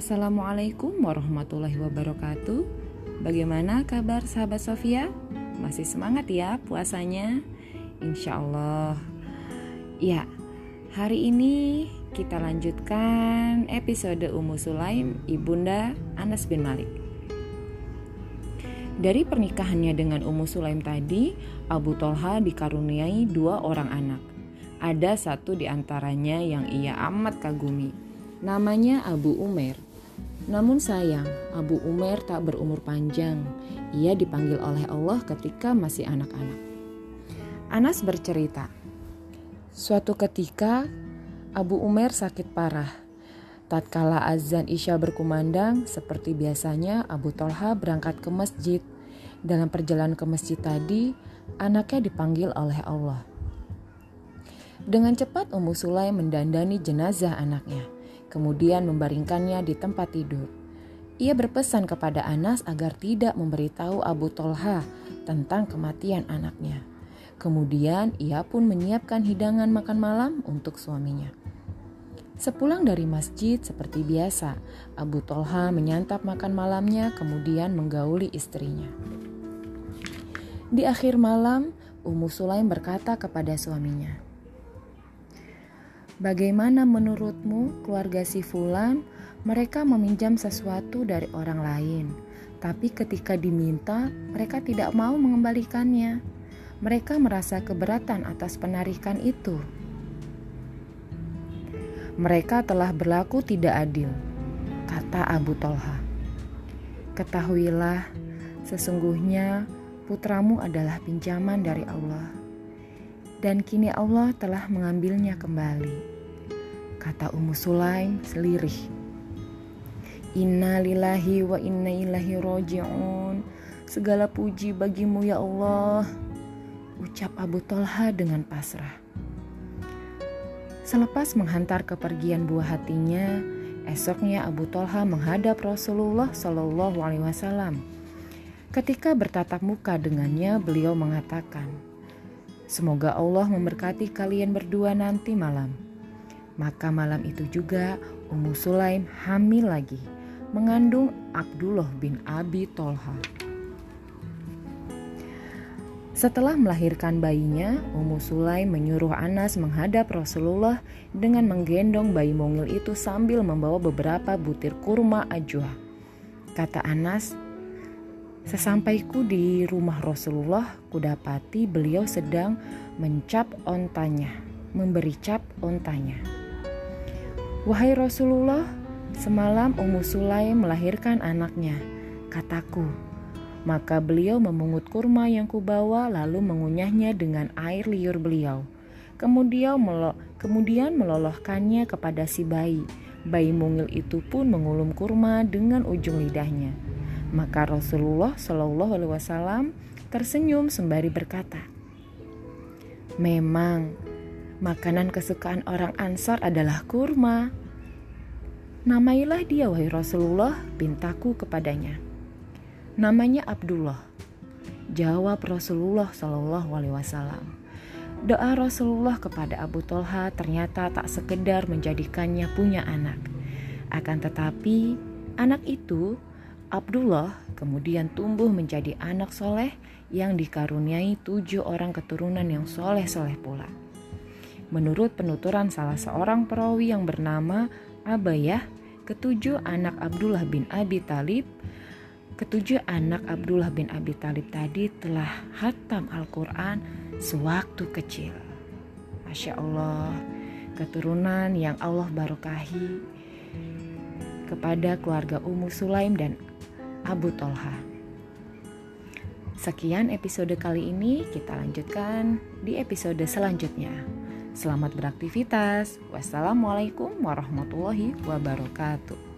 Assalamualaikum warahmatullahi wabarakatuh. Bagaimana kabar sahabat Sofia? Masih semangat ya puasanya? Insya Allah. Ya, hari ini kita lanjutkan episode Ummu Sulaim Ibunda Anas bin Malik. Dari pernikahannya dengan Ummu Sulaim tadi, Abu Tolha dikaruniai dua orang anak. Ada satu di antaranya yang ia amat kagumi, Namanya Abu Umer. Namun sayang, Abu Umer tak berumur panjang. Ia dipanggil oleh Allah ketika masih anak-anak. Anas bercerita, suatu ketika Abu Umer sakit parah. Tatkala azan Isya berkumandang, seperti biasanya Abu Tolha berangkat ke masjid. Dalam perjalanan ke masjid tadi, anaknya dipanggil oleh Allah. Dengan cepat Ummu Sulaim mendandani jenazah anaknya kemudian membaringkannya di tempat tidur. Ia berpesan kepada Anas agar tidak memberitahu Abu Tolha tentang kematian anaknya. Kemudian ia pun menyiapkan hidangan makan malam untuk suaminya. Sepulang dari masjid seperti biasa, Abu Tolha menyantap makan malamnya kemudian menggauli istrinya. Di akhir malam, Ummu Sulaim berkata kepada suaminya, Bagaimana menurutmu keluarga si Fulan? Mereka meminjam sesuatu dari orang lain, tapi ketika diminta, mereka tidak mau mengembalikannya. Mereka merasa keberatan atas penarikan itu. Mereka telah berlaku tidak adil, kata Abu Tolha. Ketahuilah, sesungguhnya putramu adalah pinjaman dari Allah dan kini Allah telah mengambilnya kembali. Kata Ummu Sulaim selirih. Inna lillahi wa inna ilahi roji'un. Segala puji bagimu ya Allah. Ucap Abu Tolha dengan pasrah. Selepas menghantar kepergian buah hatinya, esoknya Abu Tolha menghadap Rasulullah Shallallahu Alaihi Wasallam. Ketika bertatap muka dengannya, beliau mengatakan, Semoga Allah memberkati kalian berdua nanti malam. Maka malam itu juga Ummu Sulaim hamil lagi, mengandung Abdullah bin Abi Tolha. Setelah melahirkan bayinya, Ummu Sulaim menyuruh Anas menghadap Rasulullah dengan menggendong bayi mungil itu sambil membawa beberapa butir kurma ajwa. Kata Anas, Sesampaiku di rumah Rasulullah, kudapati beliau sedang mencap ontanya, memberi cap ontanya. Wahai Rasulullah, semalam Ummu Sulaim melahirkan anaknya, kataku. Maka beliau memungut kurma yang kubawa lalu mengunyahnya dengan air liur beliau. Kemudian, melo kemudian meloloskannya kepada si bayi. Bayi mungil itu pun mengulum kurma dengan ujung lidahnya. Maka Rasulullah Shallallahu Alaihi Wasallam tersenyum sembari berkata, "Memang makanan kesukaan orang Ansar adalah kurma. Namailah dia wahai Rasulullah, pintaku kepadanya. Namanya Abdullah." Jawab Rasulullah Shallallahu Alaihi Wasallam. Doa Rasulullah kepada Abu Tolha ternyata tak sekedar menjadikannya punya anak, akan tetapi anak itu Abdullah kemudian tumbuh menjadi anak soleh yang dikaruniai tujuh orang keturunan yang soleh-soleh pula. Menurut penuturan salah seorang perawi yang bernama Abayah, ketujuh anak Abdullah bin Abi Talib, ketujuh anak Abdullah bin Abi Talib tadi telah hatam Al-Quran sewaktu kecil. Masya Allah, keturunan yang Allah barokahi kepada keluarga Ummu Sulaim dan Abu Tolha. Sekian episode kali ini, kita lanjutkan di episode selanjutnya. Selamat beraktivitas. Wassalamualaikum warahmatullahi wabarakatuh.